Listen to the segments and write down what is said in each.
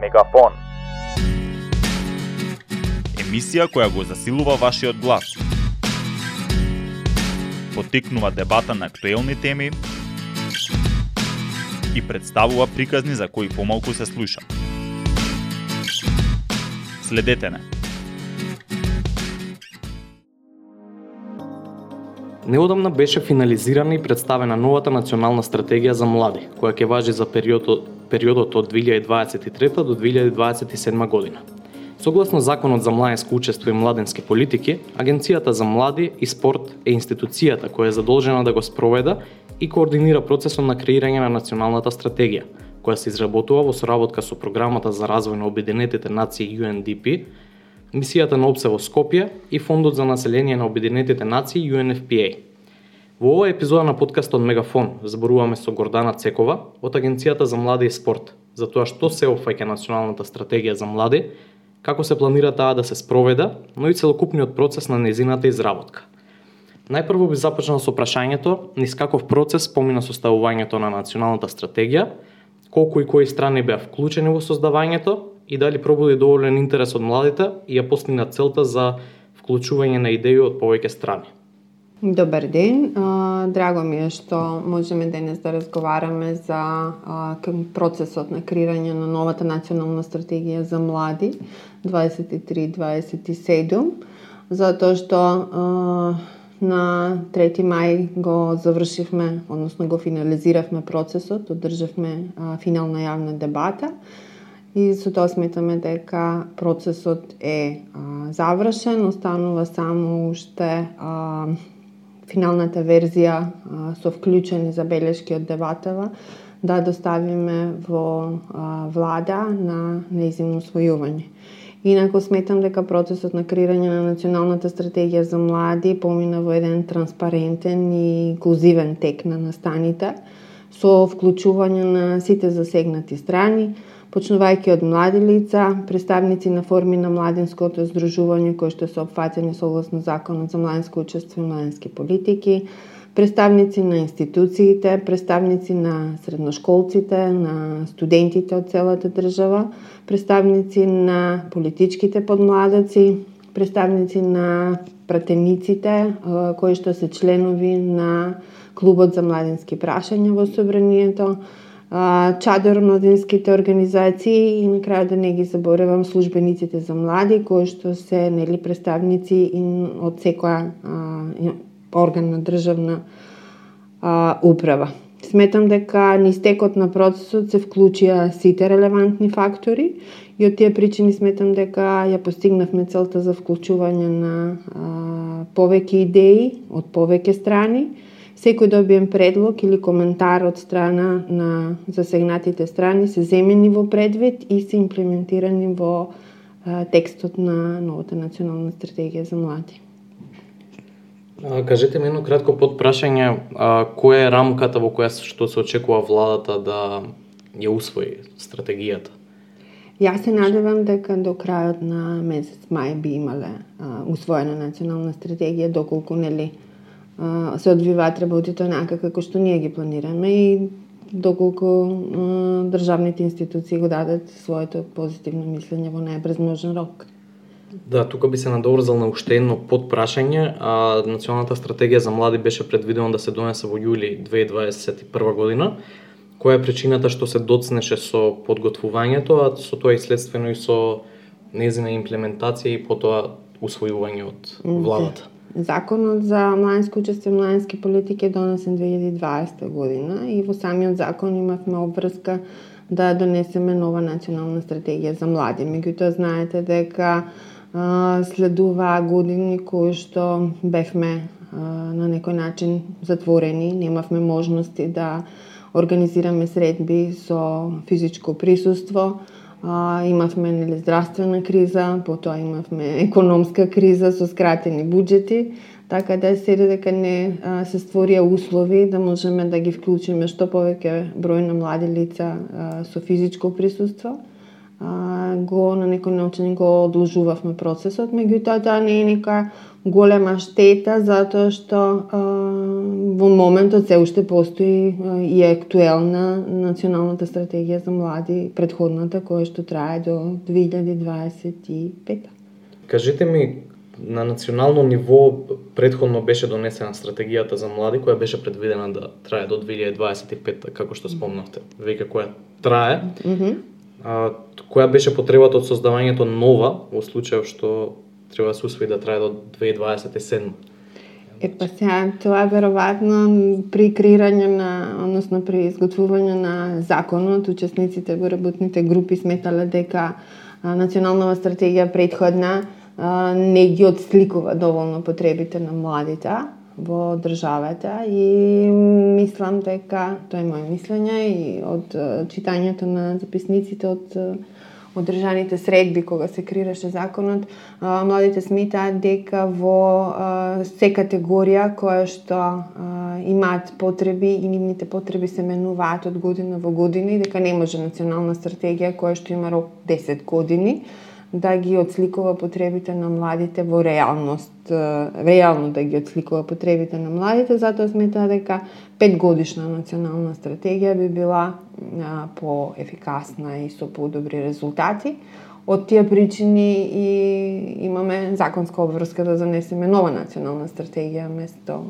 Мегафон. Емисија која го засилува вашиот глас. Потикнува дебата на актуелни теми и представува приказни за кои помалку се слуша. Следете не. Неодамна беше финализирана и представена новата национална стратегија за млади, која ќе важи за периодот, периодот од 2023 до 2027 година. Согласно Законот за младенско учество и младенски политики, Агенцијата за млади и спорт е институцијата која е задолжена да го спроведа и координира процесот на креирање на националната стратегија, која се изработува во соработка со Програмата за развој на Обединетите нации UNDP, мисијата на ОПСЕ во Скопје и Фондот за население на Обединетите нации UNFPA. Во оваа епизода на подкастот Мегафон зборуваме со Гордана Цекова од Агенцијата за млади и спорт за тоа што се опфаќа националната стратегија за млади, како се планира таа да се спроведа, но и целокупниот процес на незината изработка. Најпрво би започнал со прашањето низ каков процес помина составувањето на националната стратегија, колку и кои страни беа вклучени во создавањето и дали пробуди доволен интерес од младите и ја постигна целта за вклучување на идеи од повеќе страни. Добар ден. Драго ми е што можеме денес да разговараме за процесот на креирање на новата национална стратегија за млади 23-27, затоа што на 3 мај го завршивме, односно го финализиравме процесот, одржавме финална јавна дебата и со тоа сметаме дека процесот е а, завршен, останува само уште а, финалната верзија а, со вклучени забелешки од дебатава да доставиме во а, влада на неизимно усвојување. Инако сметам дека процесот на креирање на националната стратегија за млади помина во еден транспарентен и инклузивен тек на настаните со вклучување на сите засегнати страни, почнувајќи од млади лица, представници на форми на младинското здружување кои што се опфатени согласно Законот за младинско учество и младински политики, представници на институциите, представници на средношколците, на студентите од целата држава, представници на политичките подмладоци, представници на пратениците кои што се членови на Клубот за младински прашања во Собранието, чадор младинските организации и на крај да не ги заборавам службениците за млади кои што се нели представници од секоја орган на државна а, управа. Сметам дека низ текот на процесот се вклучија сите релевантни фактори и од тие причини сметам дека ја постигнавме целта за вклучување на а, повеќе идеи од повеќе страни Секој добиен предлог или коментар од страна на засегнатите страни се земени во предвид и се имплементирани во текстот на новата национална стратегија за млади. Кажете ми едно кратко подпрашање, а, која е рамката во која што се очекува владата да ја усвои стратегијата? Јас се надевам дека до крајот на месец мај би имале а, усвоена национална стратегија, доколку нели се одвиваат работите онака како што ние ги планираме и доколку државните институции го дадат своето позитивно мислење во најбрз можен рок. Да, тука би се надоврзал на уште едно подпрашање, а националната стратегија за млади беше предвидено да се донесе во јули 2021 година. Која е причината што се доцнеше со подготвувањето, а со тоа и следствено и со незина имплементација и потоа усвојување од владата? Законот за младенско учество и младенски политики е донесен 2020 година и во самиот закон имавме обврска да донесеме нова национална стратегија за млади. Меѓутоа знаете дека следува години кои што бевме на некој начин затворени, немавме можности да организираме средби со физичко присуство, а, имавме нели здравствена криза, потоа имавме економска криза со скратени буџети, така да се дека не а, се створија услови да можеме да ги вклучиме што повеќе број на млади лица а, со физичко присуство, а, го на некој начин го одложувавме процесот, меѓутоа тоа не е нека голема штета затоа што а, во моментот се уште постои а, и е актуелна националната стратегија за млади, предходната која што трае до 2025. Кажете ми на национално ниво предходно беше донесена стратегијата за млади која беше предвидена да трае до 2025 како што спомнавте. Веќе која трае. Mm -hmm. а, која беше потребата од создавањето нова во случај што треба да се усвои да трае до 2027? Е, па сега, тоа веројатно при креирање на, односно при изготвување на законот, учесниците во работните групи сметале дека националната стратегија предходна не ги отсликува доволно потребите на младите во државата и мислам дека тоа е моје мислење и од читањето на записниците од одржаните средби кога се креираше законот, младите сметаат дека во се категорија која што имаат потреби и нивните потреби се менуваат од година во година и дека не може национална стратегија која што има рок 10 години да ги отсликува потребите на младите во реалност, реално да ги отсликува потребите на младите, затоа сметаа дека петгодишна национална стратегија би била поефикасна и со подобри резултати. Од тие причини и имаме законска обврска да занесеме нова национална стратегија место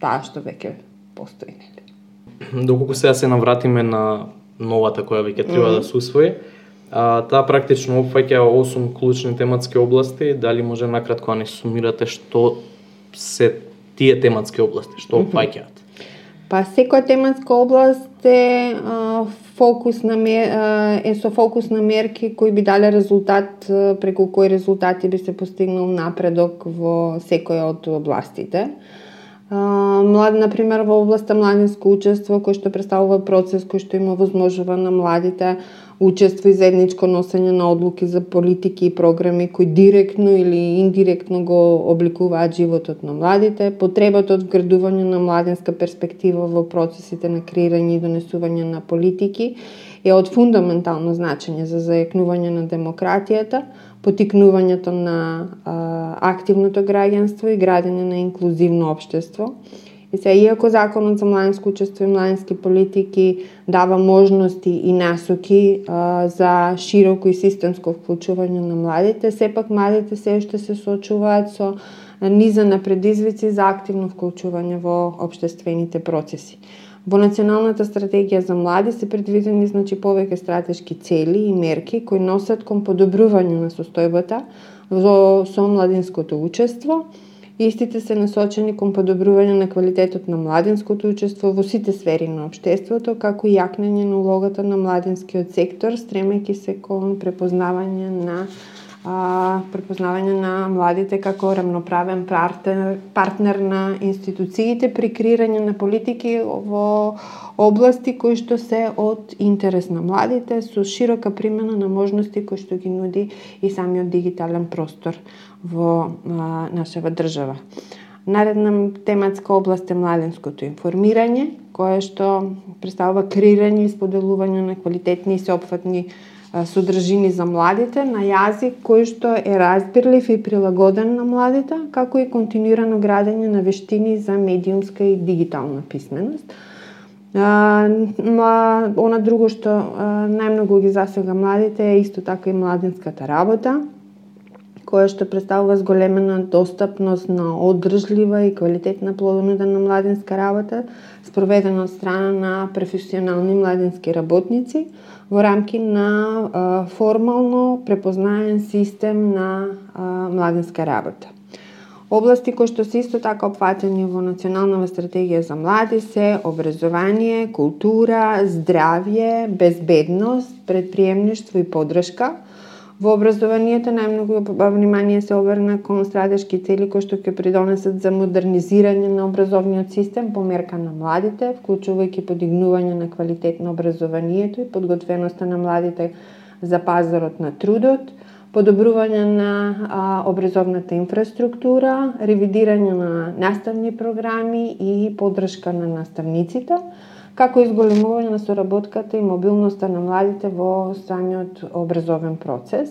таа што веќе постои. Доколку сега се навратиме на новата која веќе треба mm -hmm. да се усвои, А, таа практично опфаќа 8 клучни тематски области. Дали може накратко да не сумирате што се тие тематски области, што опфаќаат? Па секоја тематска област е а, фокус на мер, а, е со фокус на мерки кои би дале резултат преку кои резултати би се постигнал напредок во секоја од областите млад, например, во областа младинско учество, кој што представува процес кој што има возможува на младите учество и заедничко носење на одлуки за политики и програми кои директно или индиректно го обликуваат животот на младите, потребата од вградување на младенска перспектива во процесите на креирање и донесување на политики е од фундаментално значење за зајакнување на демократијата, потикнувањето на а, активното граѓанство и градење на инклузивно општество И се, иако Законот за младинско учество и младински политики дава можности и насоки а, за широко и системско вклучување на младите, сепак младите се уште се соочуваат со низа на предизвици за активно вклучување во обштествените процеси. Во Националната стратегија за млади се предвидени значи повеќе стратешки цели и мерки кои носат кон подобрување на состојбата во со младинското учество, Истите се насочени кон подобрување на квалитетот на младинското учество во сите сфери на општеството, како и јакнење на улогата на младинскиот сектор, стремејќи се кон препознавање на а, препознавање на младите како рамноправен партнер, партнер на институциите при креирање на политики во области кои што се од интерес на младите со широка примена на можности кои што ги нуди и самиот дигитален простор во а, нашава држава. Наредна тематска област е младенското информирање, кое што представува креирање и споделување на квалитетни и сеопфатни содржини за младите на јазик кој што е разбирлив и прилагоден на младите, како и континуирано градење на вештини за медиумска и дигитална писменост. А, она друго што најмногу ги засега младите е исто така и младинската работа, која што представува зголемена достапност на одржлива и квалитетна плодонуда на младинска работа, спроведена од страна на професионални младински работници во рамки на а, формално препознаен систем на а, младинска работа. Области кои што се исто така опфатени во националната стратегија за млади се образование, култура, здравје, безбедност, предприемништво и подршка – Во образованието најмногу внимание се обрна кон стратешки цели кои што ќе придонесат за модернизирање на образовниот систем по мерка на младите, вклучувајќи подигнување на квалитет на образованието и подготвеноста на младите за пазарот на трудот, подобрување на а, образовната инфраструктура, ревидирање на наставни програми и поддршка на наставниците, како изголемување на соработката и мобилноста на младите во самиот образовен процес.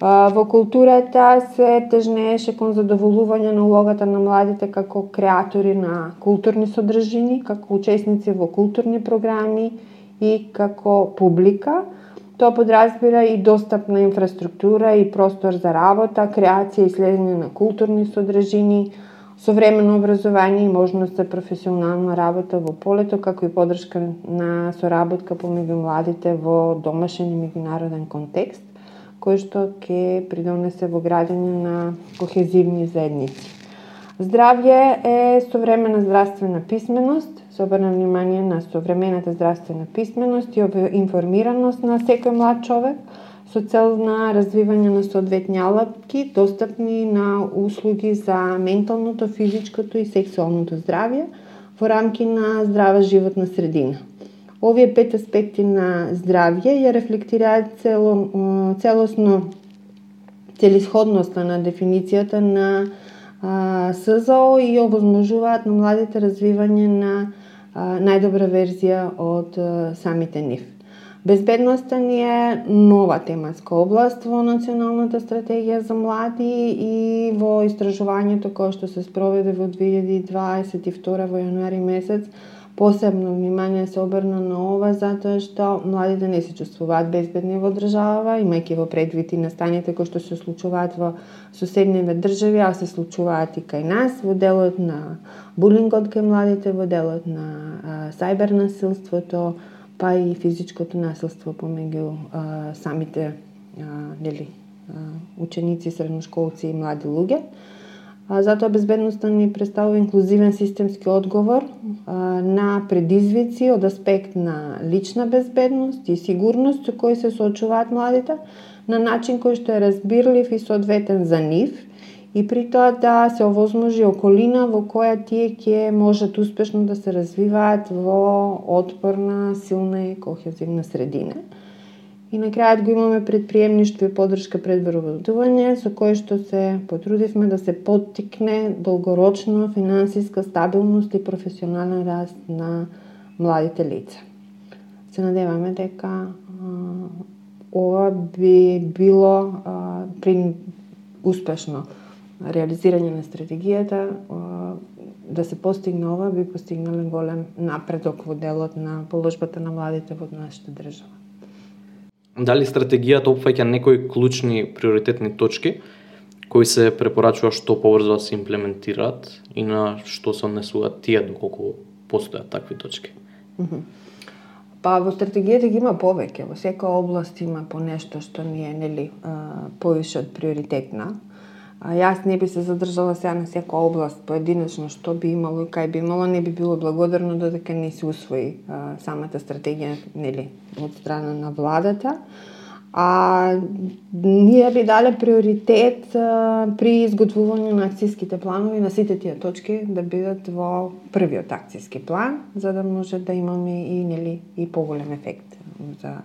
Во културата се тежнееше кон задоволување на улогата на младите како креатори на културни содржини, како учесници во културни програми и како публика. Тоа подразбира и достапна инфраструктура и простор за работа, креација и следење на културни содржини, современо образование и можност за професионална работа во полето, како и подршка на соработка помеѓу младите во домашен и меѓународен контекст, кој што ќе придонесе во градење на кохезивни заедници. Здравје е современа здравствена писменост, се обрна внимание на современата здравствена писменост и информираност на секој млад човек со цел на развивање на соодветни алатки достапни на услуги за менталното, физичкото и сексуалното здравје во рамки на здрава животна средина. Овие пет аспекти на здравје ја рефлектираат цело, целосно целисходноста на дефиницијата на СЗО и овозможуваат на младите развивање на најдобра верзија од самите нив. Безбедноста ни е нова тематска област во Националната стратегија за млади и во истражувањето кое што се спроведе во 2022 во јануари месец. Посебно внимание се обрна на ова затоа што младите не се чувствуваат безбедни во држава, имајќи во предвид и настаните кои што се случуваат во соседниве држави, а се случуваат и кај нас во делот на булингот кај младите, во делот на а, сајбер насилството, па и физичкото насилство помеѓу а, самите а, нели, а, ученици, средношколци и млади луѓе. А, затоа безбедноста ни представува инклузивен системски одговор а, на предизвици од аспект на лична безбедност и сигурност со кои се соочуваат младите, на начин кој што е разбирлив и соодветен за нив и при тоа да се овозможи околина во која тие ќе можат успешно да се развиваат во отпорна, силна и кохезивна средина. И на крајот го имаме предприемништво и поддршка пред вработување, со кое што се потрудивме да се поттикне долгорочна финансиска стабилност и професионален раст на младите лица. Се надеваме дека ова би било а, при успешно реализирање на стратегијата да се постигне ова би постигнале голем напредок во делот на положбата на младите во нашата држава. Дали стратегијата опфаќа некои клучни приоритетни точки кои се препорачува што побрзо да се имплементираат и на што се однесуваат тие доколку постојат такви точки? Па во стратегијата ги има повеќе, во секоја област има по нешто што ни е нели повише од приоритетна. А јас не би се задржала сега на секоја област поединечно што би имало и кај би имало, не би било благодарно додека не се усвои а, самата стратегија нели од страна на владата. А ние би дале приоритет а, при изготвување на акцијските планови на сите тие точки да бидат во првиот акцијски план, за да може да имаме и нели и поголем ефект за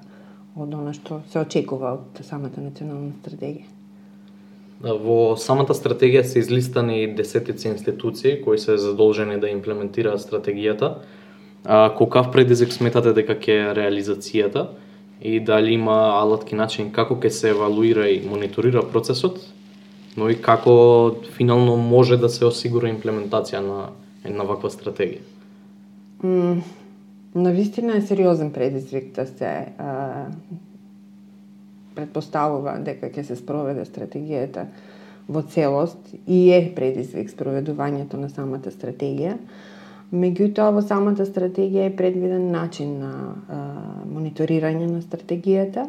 од она што се очекува од самата национална стратегија. Во самата стратегија се излистани десетици институции кои се задолжени да имплементираат стратегијата. А, кокав предизвик сметате дека ќе е реализацијата и дали има алатки начин како ќе се евалуира и мониторира процесот, но и како финално може да се осигура имплементација на една ваква стратегија? Mm, на вистина е сериозен предизвик да се а, предпоставува дека ќе се спроведе стратегијата во целост и е предизвик спроведувањето на самата стратегија. Меѓутоа, во самата стратегија е предвиден начин на а, мониторирање на стратегијата,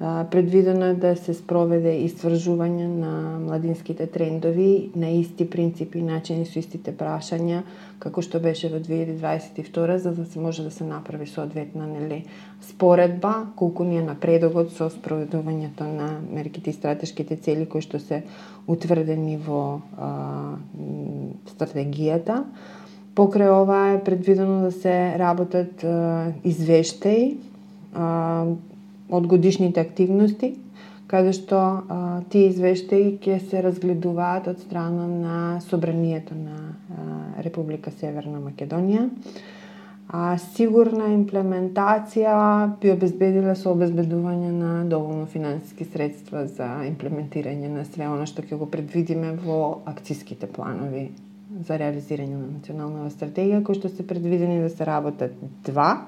Предвидено е да се спроведе истражување на младинските трендови на исти принципи и начини со истите прашања како што беше во 2022 за да се може да се направи соодветна нели споредба колку ни е напредогот со спроведувањето на мерките и стратешките цели кои што се утврдени во а, стратегијата. Покрај ова е предвидено да се работат а, извештаи од годишните активности, каде што а, тие извештаи ќе се разгледуваат од страна на Собранието на а, Република Северна Македонија. а сигурна имплементација би обезбедила со обезбедување на доволно финансиски средства за имплементирање на све она што ќе го предвидиме во акциските планови за реализирање на националната стратегија, кои што се предвидени да се работат два.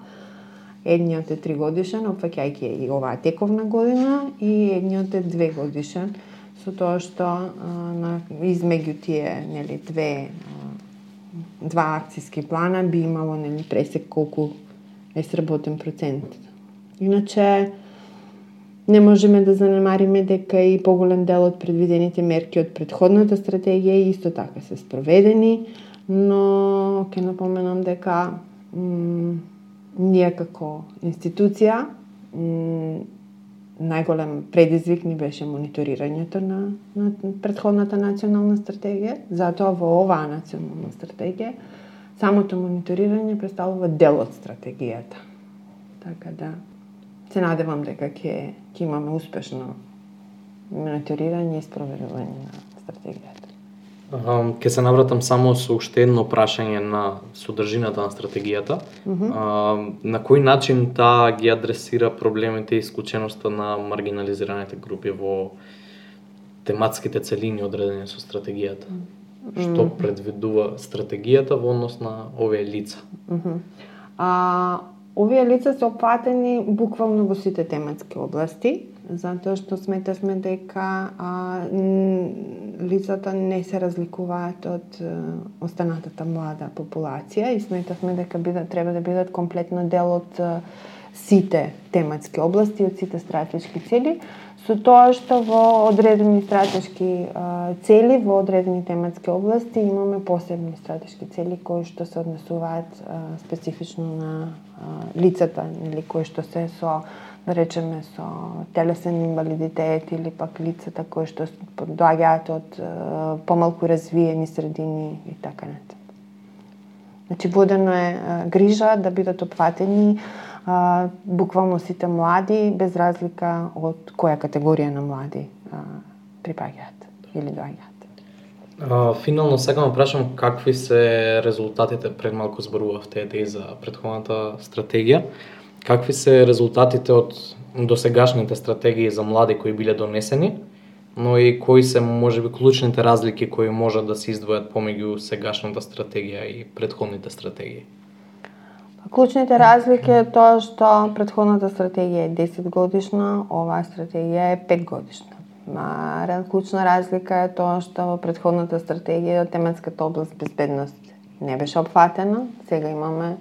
Едниот е три годишен, опфаќајќи и оваа тековна година, и едниот е две годишен, со тоа што а, на, измеѓу тие нели две два акцијски плана би имало нели пресек колку е сработен процент. Иначе не можеме да занемариме дека и поголем дел од предвидените мерки од предходната стратегија исто така се спроведени, но ќе напоменам дека ние како институција најголем предизвик ни беше мониторирањето на, на предходната национална стратегија. Затоа во оваа национална стратегија самото мониторирање представува дел од стратегијата. Така да се надевам дека ќе ќе имаме успешно мониторирање и спроведување на стратегијата. Ке се навратам само со уште едно прашање на содржината на стратегијата. Mm -hmm. а, на кој начин таа ги адресира проблемите и исклученоста на маргинализираните групи во тематските целини одредени со стратегијата? Mm -hmm. Што предвидува стратегијата во однос на овие лица? Mm -hmm. а, овие лица се опатени буквално во сите тематски области затоа што сметавме дека а, лицата не се разликуваат од а, останатата млада популација и сметавме дека бидат, треба да бидат комплетно дел од а, сите тематски области, од сите стратешки цели, со тоа што во одредени стратешки а, цели, во одредени тематски области имаме посебни стратешки цели кои што се однесуваат а, специфично на а, лицата, или кои што се со да речеме со телесен инвалидитет или пак лицата кои што доаѓаат од помалку развиени средини и така натаму. Значи водено е грижа да бидат опфатени буквално сите млади без разлика од која категорија на млади припаѓаат или доаѓаат. финално сакам да прашам какви се резултатите пред малку зборувавте и за претходната стратегија. Какви се резултатите од досегашните стратегии за млади кои биле донесени, но и кои се можеби клучните разлики кои можат да се издвојат помеѓу сегашната стратегија и предходните стратегии? Па, клучните разлики е тоа што предходната стратегија е 10 годишна, оваа стратегија е 5 годишна. Ма клучна разлика е тоа што во предходната стратегија тематската област безбедност не беше опфатена, сега имаме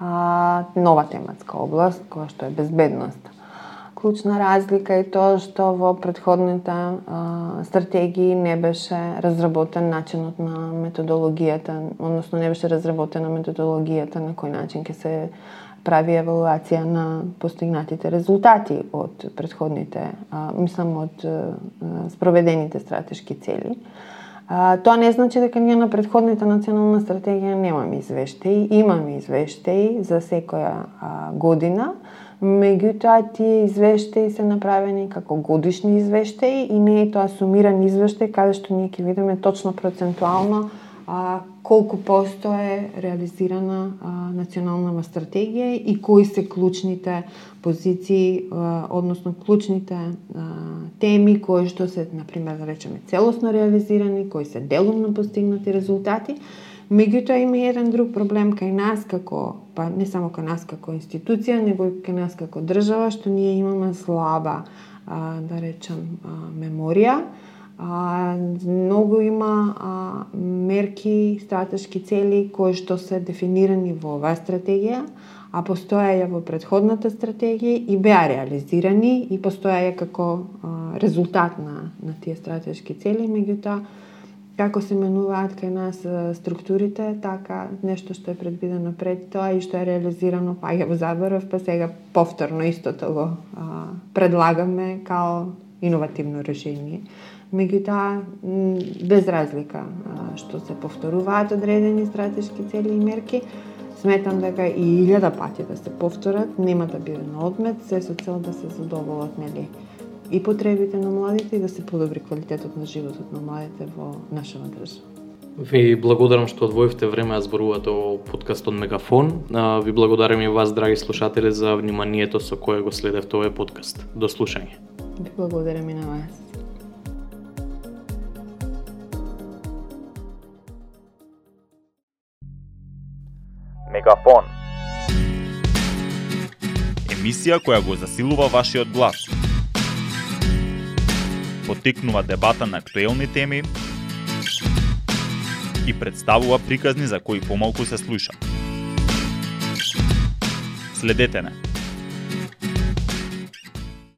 а, нова тематска област, која што е безбедност. Клучна разлика е тоа што во предходните а, стратегии не беше разработен начинот на методологијата, односно не беше разработена методологијата на кој начин ќе се прави евалуација на постигнатите резултати од предходните, а, мислам од а, спроведените стратешки цели. А, тоа не значи дека ние на предходната национална стратегија немаме извештаи, имаме извештаи за секоја а, година, меѓутоа тие извештаи се направени како годишни извештаи и не е тоа сумиран извештај каде што ние ќе видиме точно процентуално а, колку посто е реализирана а, националнава стратегија и кои се клучните позиции, а, односно клучните а, теми кои што се, например, да речеме, целосно реализирани, кои се делумно постигнати резултати. Меѓутоа има еден друг проблем кај нас како, па не само кај нас како институција, него и кај нас како држава, што ние имаме слаба, а, да речам, а, меморија, А, многу има а, мерки, стратешки цели кои што се дефинирани во оваа стратегија, а постојаја во предходната стратегија и беа реализирани и постојаја како а, резултат на, на тие стратешки цели, меѓутоа како се менуваат кај нас структурите, така нешто што е предвидено пред тоа и што е реализирано паѓа во заборов, па сега повторно истото го а, предлагаме као иновативно решение меѓутоа без разлика што се повторуваат одредени стратешки цели и мерки, сметам дека и илјада пати да се повторат, нема да биде на одмет, се со цел да се задоволат нели и потребите на младите и да се подобри квалитетот на животот на младите во нашава држава. Ви благодарам што одвоивте време да зборувате о подкастот Мегафон. Ви благодарам и вас, драги слушатели, за вниманието со кое го следевте овој подкаст. До слушање. Ви благодарам и на вас. Мегафон. Емисија која го засилува вашиот глас. Потикнува дебата на актуелни теми и представува приказни за кои помалку се слуша. Следете не